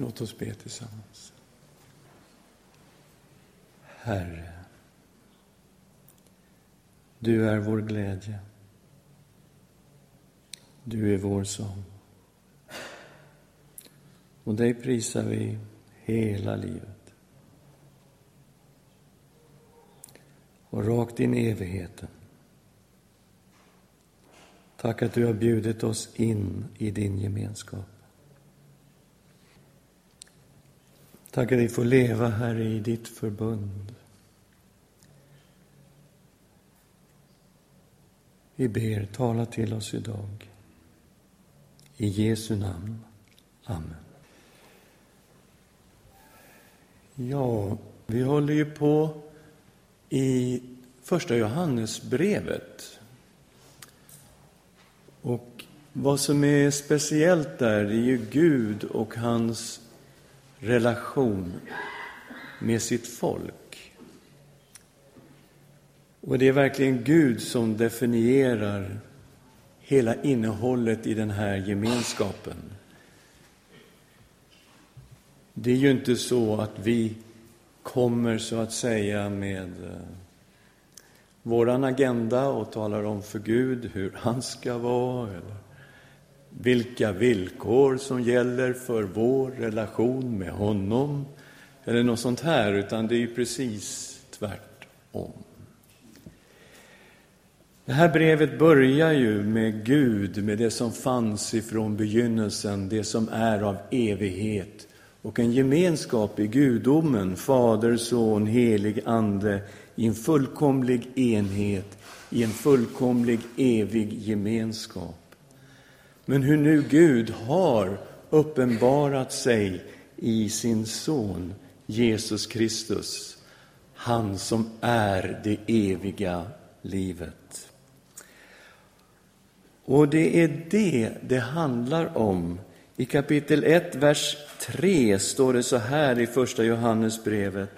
Låt oss be tillsammans. Herre, du är vår glädje. Du är vår sång. Och dig prisar vi hela livet. Och rakt in i evigheten. Tack att du har bjudit oss in i din gemenskap. Tack att vi får leva, här i ditt förbund. Vi ber, tala till oss idag. I Jesu namn. Amen. Ja, vi håller ju på i Första Johannesbrevet. Och vad som är speciellt där är ju Gud och hans relation med sitt folk. Och det är verkligen Gud som definierar hela innehållet i den här gemenskapen. Det är ju inte så att vi kommer så att säga med eh, våran agenda och talar om för Gud hur han ska vara eller vilka villkor som gäller för vår relation med honom eller något sånt här, utan det är ju precis tvärtom. Det här brevet börjar ju med Gud, med det som fanns ifrån begynnelsen, det som är av evighet och en gemenskap i gudomen, Fader, Son, helig Ande, i en fullkomlig enhet, i en fullkomlig evig gemenskap. Men hur nu Gud har uppenbarat sig i sin son Jesus Kristus, han som är det eviga livet. Och det är det det handlar om. I kapitel 1, vers 3 står det så här i Första Johannesbrevet.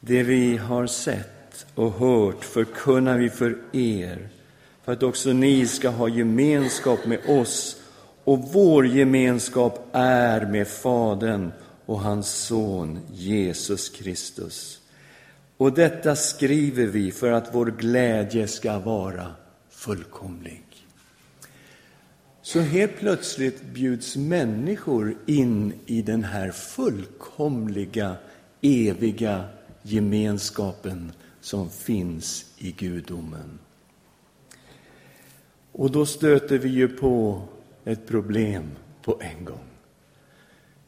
Det vi har sett och hört förkunnar vi för er för att också ni ska ha gemenskap med oss. Och vår gemenskap är med Fadern och hans son Jesus Kristus. Och detta skriver vi för att vår glädje ska vara fullkomlig. Så helt plötsligt bjuds människor in i den här fullkomliga, eviga gemenskapen som finns i gudomen. Och då stöter vi ju på ett problem på en gång.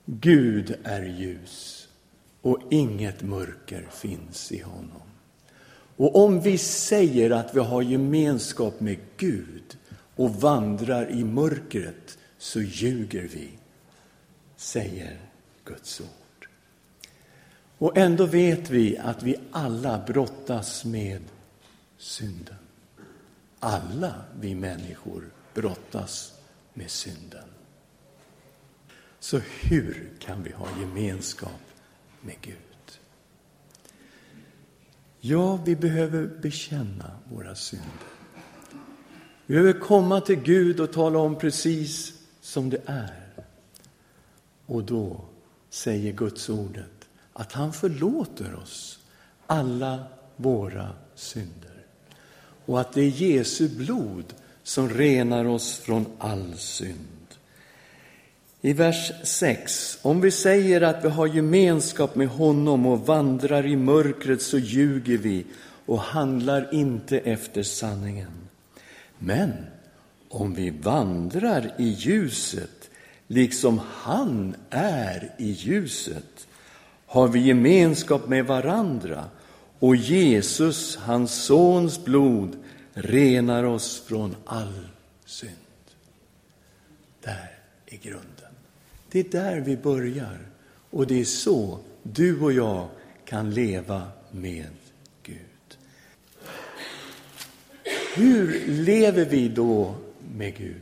Gud är ljus och inget mörker finns i honom. Och om vi säger att vi har gemenskap med Gud och vandrar i mörkret så ljuger vi, säger Guds ord. Och ändå vet vi att vi alla brottas med synden. Alla vi människor brottas med synden. Så hur kan vi ha gemenskap med Gud? Ja, vi behöver bekänna våra synder. Vi behöver komma till Gud och tala om precis som det är. Och då säger Guds ordet att han förlåter oss alla våra synder och att det är Jesu blod som renar oss från all synd. I vers 6. Om vi säger att vi har gemenskap med honom och vandrar i mörkret så ljuger vi och handlar inte efter sanningen. Men om vi vandrar i ljuset, liksom han är i ljuset, har vi gemenskap med varandra och Jesus, hans sons blod, renar oss från all synd. Där är grunden. Det är där vi börjar. Och det är så du och jag kan leva med Gud. Hur lever vi då med Gud?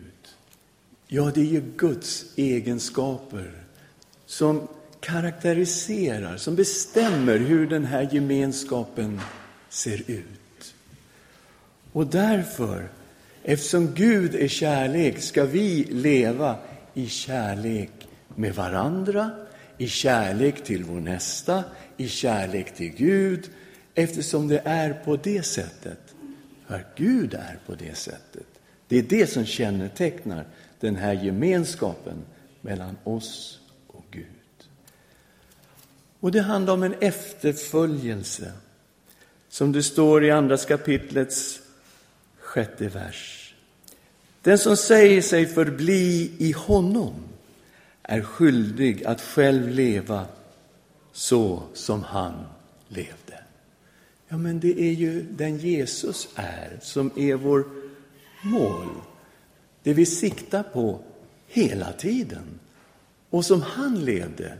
Ja, det är ju Guds egenskaper som karaktäriserar, som bestämmer hur den här gemenskapen ser ut. Och därför, eftersom Gud är kärlek, ska vi leva i kärlek med varandra, i kärlek till vår nästa, i kärlek till Gud, eftersom det är på det sättet. För Gud är på det sättet. Det är det som kännetecknar den här gemenskapen mellan oss. Och det handlar om en efterföljelse, som det står i andra kapitlets sjätte vers. Den som säger sig förbli i honom är skyldig att själv leva så som han levde. Ja, men det är ju den Jesus är som är vår mål. Det vi siktar på hela tiden. Och som han levde,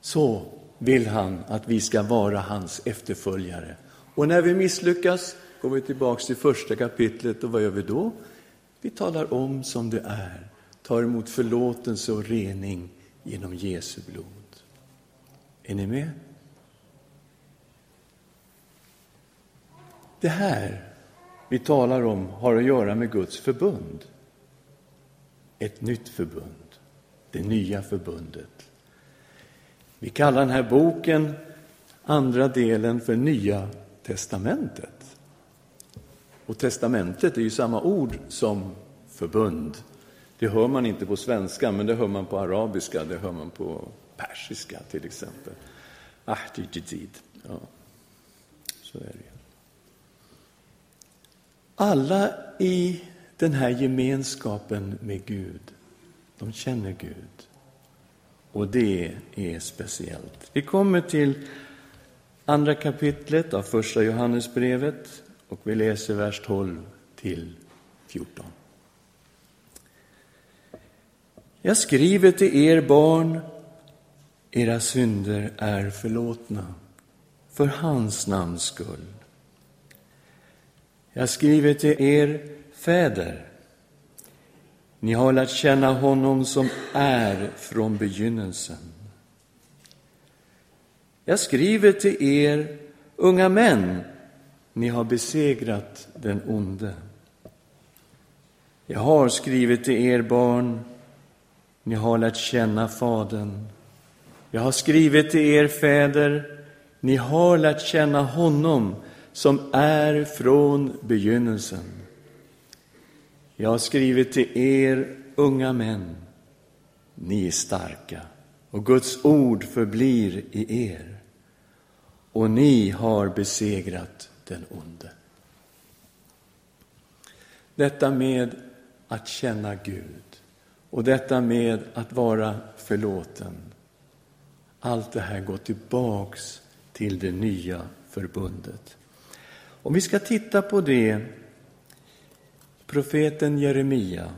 så vill han att vi ska vara hans efterföljare. Och när vi misslyckas går vi tillbaks till första kapitlet och vad gör vi då? Vi talar om som det är, tar emot förlåtelse och rening genom Jesu blod. Är ni med? Det här vi talar om har att göra med Guds förbund. Ett nytt förbund, det nya förbundet. Vi kallar den här boken, andra delen, för Nya testamentet. Och testamentet är ju samma ord som förbund. Det hör man inte på svenska, men det hör man på arabiska, det hör man på persiska till exempel. Ah, ja, så är det. Alla i den här gemenskapen med Gud, de känner Gud. Och det är speciellt. Vi kommer till andra kapitlet av första Johannesbrevet och vi läser vers 12 till 14. Jag skriver till er barn, era synder är förlåtna för hans namns skull. Jag skriver till er fäder. Ni har lärt känna honom som är från begynnelsen. Jag skriver till er unga män. Ni har besegrat den onde. Jag har skrivit till er barn. Ni har lärt känna Fadern. Jag har skrivit till er fäder. Ni har lärt känna honom som är från begynnelsen. Jag har skrivit till er unga män, ni är starka och Guds ord förblir i er och ni har besegrat den onde. Detta med att känna Gud och detta med att vara förlåten. Allt det här går tillbaks till det nya förbundet. Om vi ska titta på det, profeten Jeremia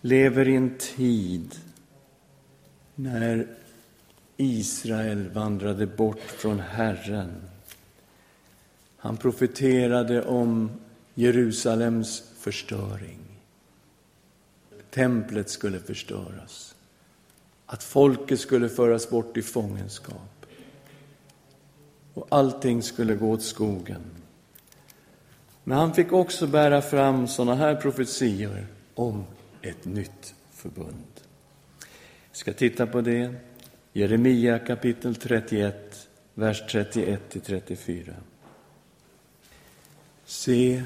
lever i en tid när Israel vandrade bort från Herren. Han profeterade om Jerusalems förstöring. Templet skulle förstöras. Att folket skulle föras bort i fångenskap och allting skulle gå åt skogen. Men han fick också bära fram sådana här profetior om ett nytt förbund. Vi ska titta på det. Jeremia kapitel 31, vers 31 till 34. Se,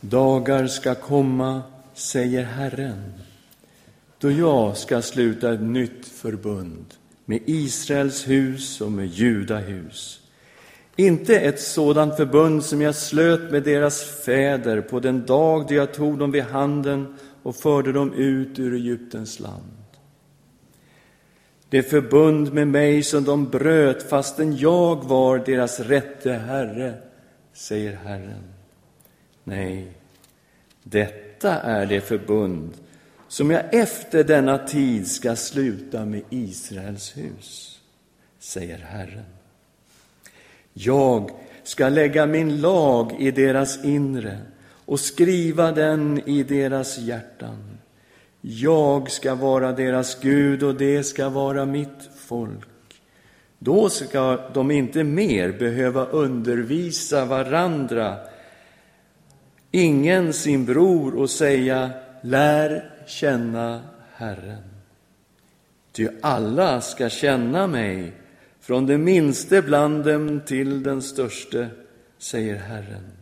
dagar ska komma, säger Herren, då jag ska sluta ett nytt förbund med Israels hus och med Judahus inte ett sådant förbund som jag slöt med deras fäder på den dag då jag tog dem vid handen och förde dem ut ur Egyptens land. Det förbund med mig som de bröt fastän jag var deras rätte Herre, säger Herren. Nej, detta är det förbund som jag efter denna tid ska sluta med Israels hus, säger Herren. Jag ska lägga min lag i deras inre och skriva den i deras hjärtan. Jag ska vara deras Gud och det ska vara mitt folk. Då ska de inte mer behöva undervisa varandra, ingen sin bror och säga lär känna Herren. Ty alla ska känna mig, från den minste bland dem till den störste, säger Herren.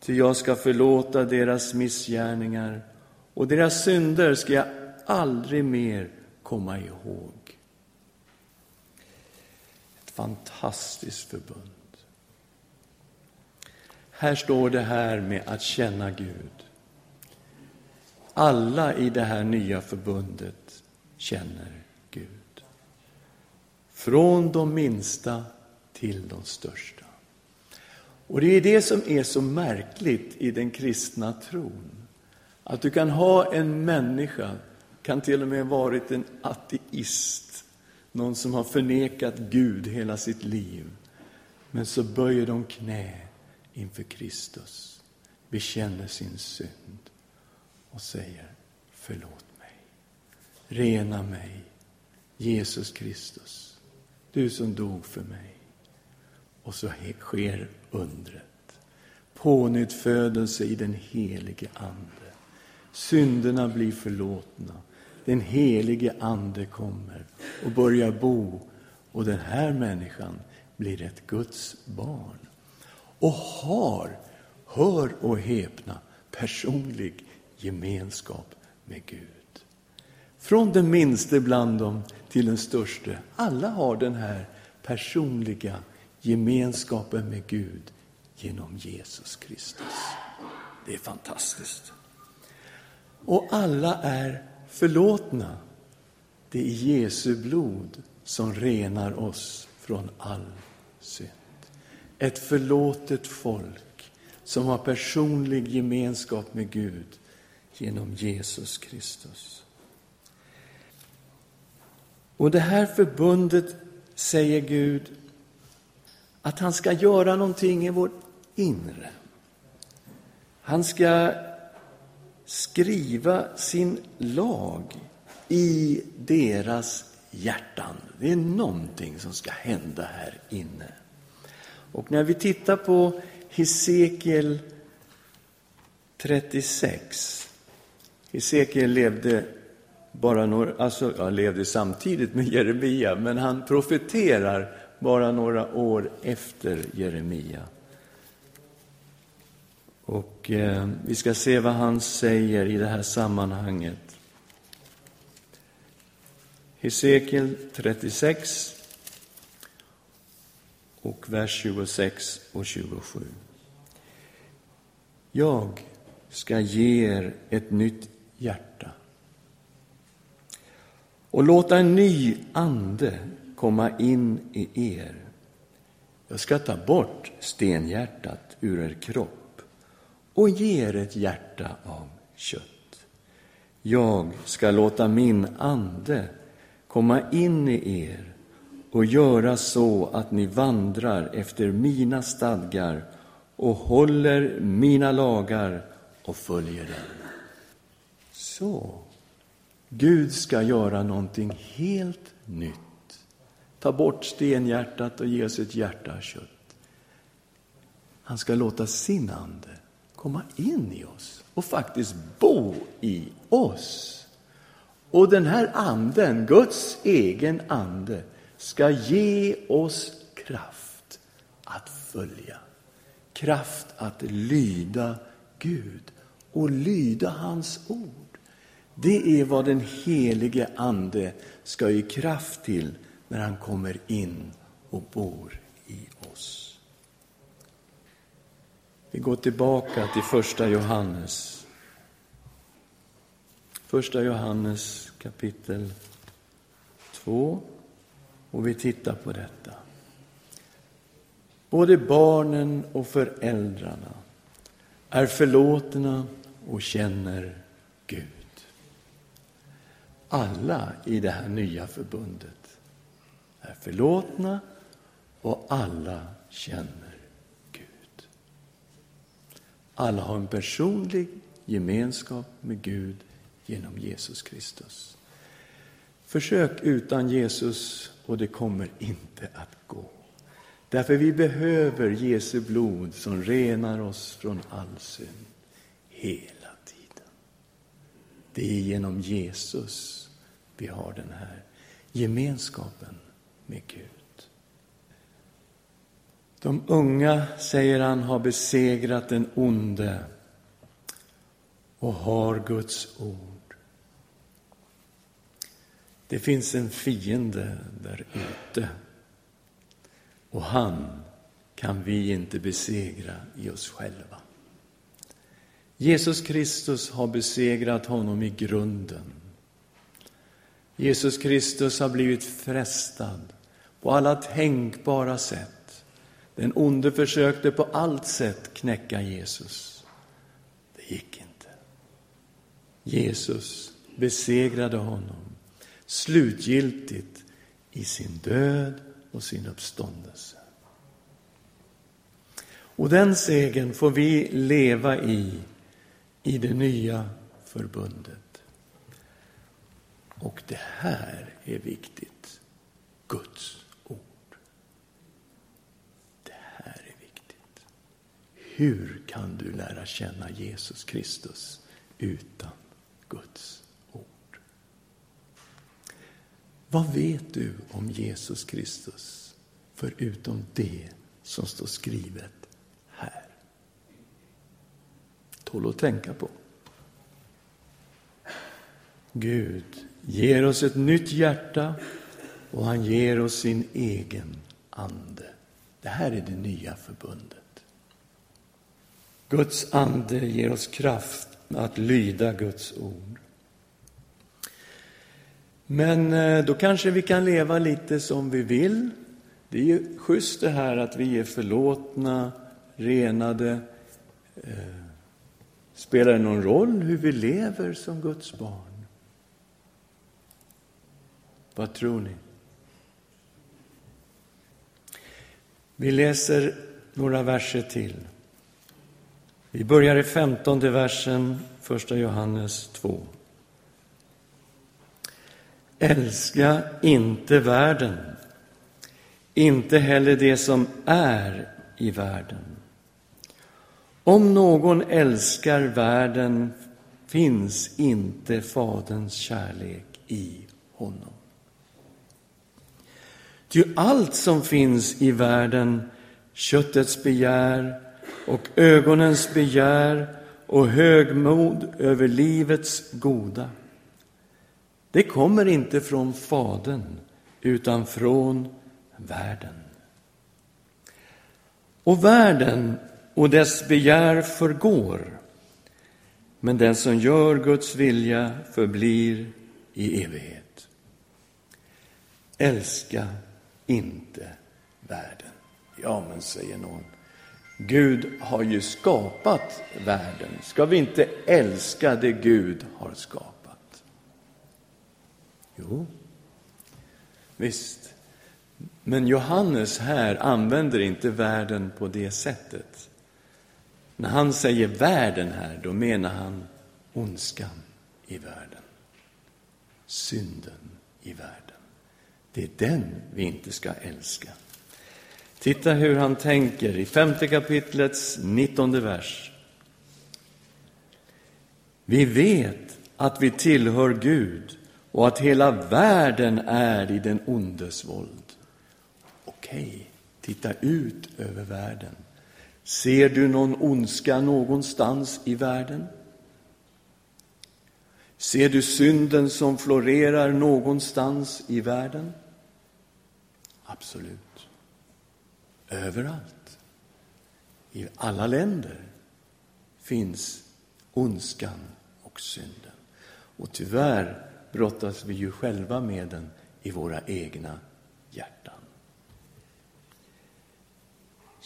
Ty jag ska förlåta deras missgärningar och deras synder ska jag aldrig mer komma ihåg. Ett fantastiskt förbund. Här står det här med att känna Gud. Alla i det här nya förbundet känner Gud. Från de minsta till de största. Och det är det som är så märkligt i den kristna tron. Att du kan ha en människa, kan till och med ha varit en ateist, någon som har förnekat Gud hela sitt liv. Men så böjer de knä inför Kristus, bekänner sin synd och säger förlåt mig, rena mig, Jesus Kristus, du som dog för mig. Och så sker undret. Pånyttfödelse i den helige Ande. Synderna blir förlåtna. Den helige Ande kommer och börjar bo och den här människan blir ett Guds barn och har, hör och häpna, personlig gemenskap med Gud. Från den minste bland dem till den störste. Alla har den här personliga gemenskapen med Gud genom Jesus Kristus. Det är fantastiskt. Och alla är förlåtna. Det är Jesu blod som renar oss från all synd. Ett förlåtet folk som har personlig gemenskap med Gud genom Jesus Kristus. Och det här förbundet säger Gud att han ska göra någonting i vårt inre. Han ska skriva sin lag i deras hjärtan. Det är någonting som ska hända här inne. Och när vi tittar på Hesekiel 36. Hesekiel levde bara några, alltså, han levde samtidigt med Jeremia, men han profeterar bara några år efter Jeremia. Och eh, vi ska se vad han säger i det här sammanhanget. Hesekiel 36, och vers 26 och 27. Jag ska ge er ett nytt hjärta och låta en ny ande komma in i er. Jag ska ta bort stenhjärtat ur er kropp och ge er ett hjärta av kött. Jag ska låta min ande komma in i er och göra så att ni vandrar efter mina stadgar och håller mina lagar och följer dem. Så. Gud ska göra någonting helt nytt. Ta bort stenhjärtat och ge oss ett hjärta av kött. Han ska låta sin ande komma in i oss och faktiskt bo i oss. Och den här anden, Guds egen ande, ska ge oss kraft att följa. Kraft att lyda Gud och lyda hans ord. Det är vad den helige Ande ska ge kraft till när han kommer in och bor i oss. Vi går tillbaka till första Johannes. Första Johannes kapitel 2 och vi tittar på detta. Både barnen och föräldrarna är förlåtna och känner Gud. Alla i det här nya förbundet är förlåtna och alla känner Gud. Alla har en personlig gemenskap med Gud genom Jesus Kristus. Försök utan Jesus och det kommer inte att gå. Därför vi behöver Jesu blod som renar oss från all synd Hel. Det är genom Jesus vi har den här gemenskapen med Gud. De unga, säger han, har besegrat den onde och har Guds ord. Det finns en fiende där ute och han kan vi inte besegra i oss själva. Jesus Kristus har besegrat honom i grunden. Jesus Kristus har blivit frestad på alla tänkbara sätt. Den onde försökte på allt sätt knäcka Jesus. Det gick inte. Jesus besegrade honom slutgiltigt i sin död och sin uppståndelse. Och den segern får vi leva i, i det nya förbundet. Och det här är viktigt. Guds ord. Det här är viktigt. Hur kan du lära känna Jesus Kristus utan Guds ord? Vad vet du om Jesus Kristus förutom det som står skrivet här? Tål att tänka på. Gud ger oss ett nytt hjärta och han ger oss sin egen ande. Det här är det nya förbundet. Guds ande ger oss kraft att lyda Guds ord. Men eh, då kanske vi kan leva lite som vi vill. Det är ju schysst det här att vi är förlåtna, renade. Eh, Spelar det någon roll hur vi lever som Guds barn? Vad tror ni? Vi läser några verser till. Vi börjar i femtonde versen, första Johannes 2. Älska inte världen, inte heller det som är i världen. Om någon älskar världen finns inte Faderns kärlek i honom. Ty allt som finns i världen, köttets begär och ögonens begär och högmod över livets goda, det kommer inte från Fadern utan från världen. Och världen och dess begär förgår, men den som gör Guds vilja förblir i evighet. Älska inte världen. Ja, men säger någon, Gud har ju skapat världen. Ska vi inte älska det Gud har skapat? Jo, visst. Men Johannes här använder inte världen på det sättet. När han säger världen här, då menar han ondskan i världen. Synden i världen. Det är den vi inte ska älska. Titta hur han tänker i femte kapitlets nittonde vers. Vi vet att vi tillhör Gud och att hela världen är i den ondes våld. Okej, titta ut över världen. Ser du någon ondska någonstans i världen? Ser du synden som florerar någonstans i världen? Absolut. Överallt. I alla länder finns ondskan och synden. Och tyvärr brottas vi ju själva med den i våra egna hjärtan.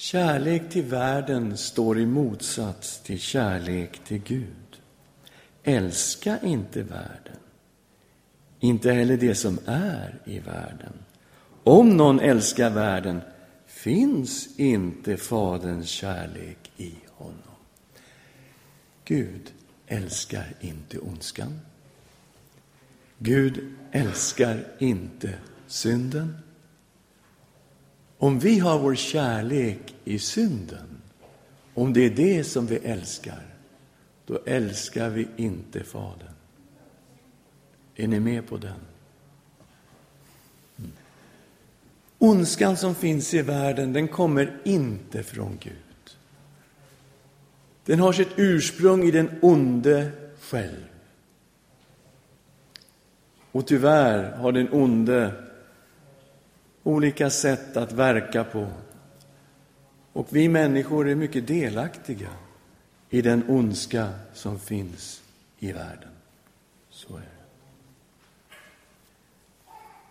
Kärlek till världen står i motsats till kärlek till Gud. Älska inte världen, inte heller det som är i världen. Om någon älskar världen finns inte Faderns kärlek i honom. Gud älskar inte ondskan. Gud älskar inte synden. Om vi har vår kärlek i synden, om det är det som vi älskar, då älskar vi inte Fadern. Är ni med på den? Mm. Ondskan som finns i världen, den kommer inte från Gud. Den har sitt ursprung i den onde själv. Och tyvärr har den onde olika sätt att verka på. Och vi människor är mycket delaktiga i den ondska som finns i världen. Så är det.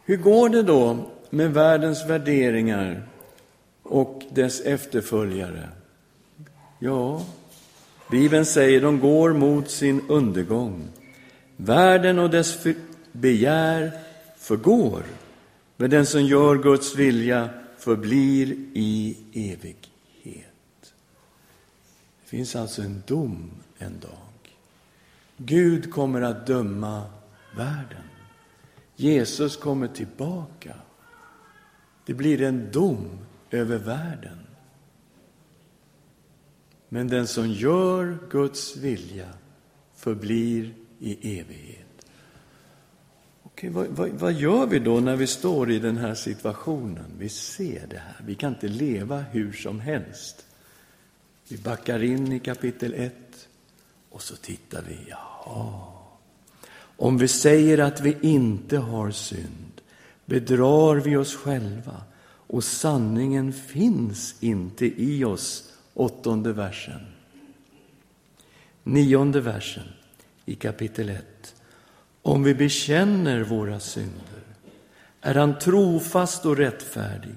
Hur går det då med världens värderingar och dess efterföljare? Ja, Bibeln säger de går mot sin undergång. Världen och dess begär förgår, men den som gör Guds vilja förblir i evighet. Det finns alltså en dom en dag. Gud kommer att döma världen. Jesus kommer tillbaka. Det blir en dom över världen. Men den som gör Guds vilja förblir i evighet. Okej, vad, vad, vad, gör vi då när vi står i den här situationen? Vi ser det här. Vi kan inte leva hur som helst. Vi backar in i kapitel 1 och så tittar vi. Jaha. Om vi säger att vi inte har synd bedrar vi oss själva och sanningen finns inte i oss. Åttonde versen. Nionde versen i kapitel 1. Om vi bekänner våra synder är han trofast och rättfärdig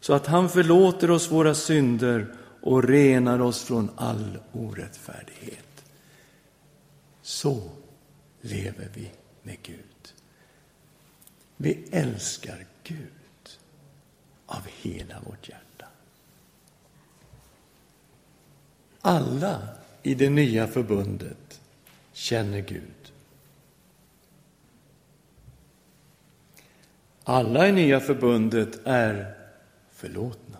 så att han förlåter oss våra synder och renar oss från all orättfärdighet. Så lever vi med Gud. Vi älskar Gud av hela vårt hjärta. Alla i det nya förbundet känner Gud. Alla i Nya förbundet är förlåtna.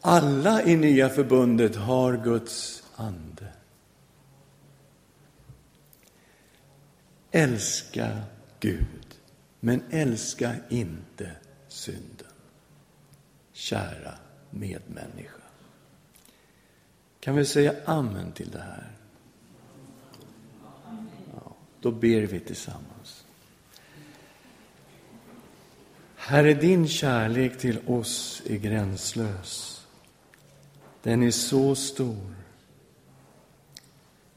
Alla i Nya förbundet har Guds ande. Älska Gud, men älska inte synden. Kära medmänniska. Kan vi säga amen till det här? Då ber vi tillsammans. Herre, din kärlek till oss är gränslös. Den är så stor.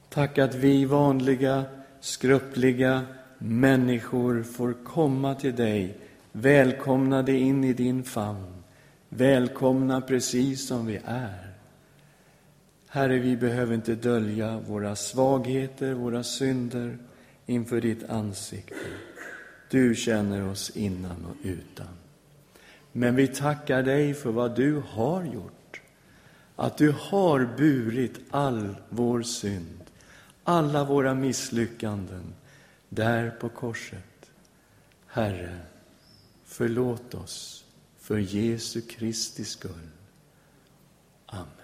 Tack att vi vanliga, skröpliga människor får komma till dig, välkomnade in i din famn, välkomna precis som vi är. Herre, vi behöver inte dölja våra svagheter, våra synder inför ditt ansikte. Du känner oss innan och utan. Men vi tackar dig för vad du har gjort. Att du har burit all vår synd, alla våra misslyckanden där på korset. Herre, förlåt oss för Jesu Kristi skull. Amen.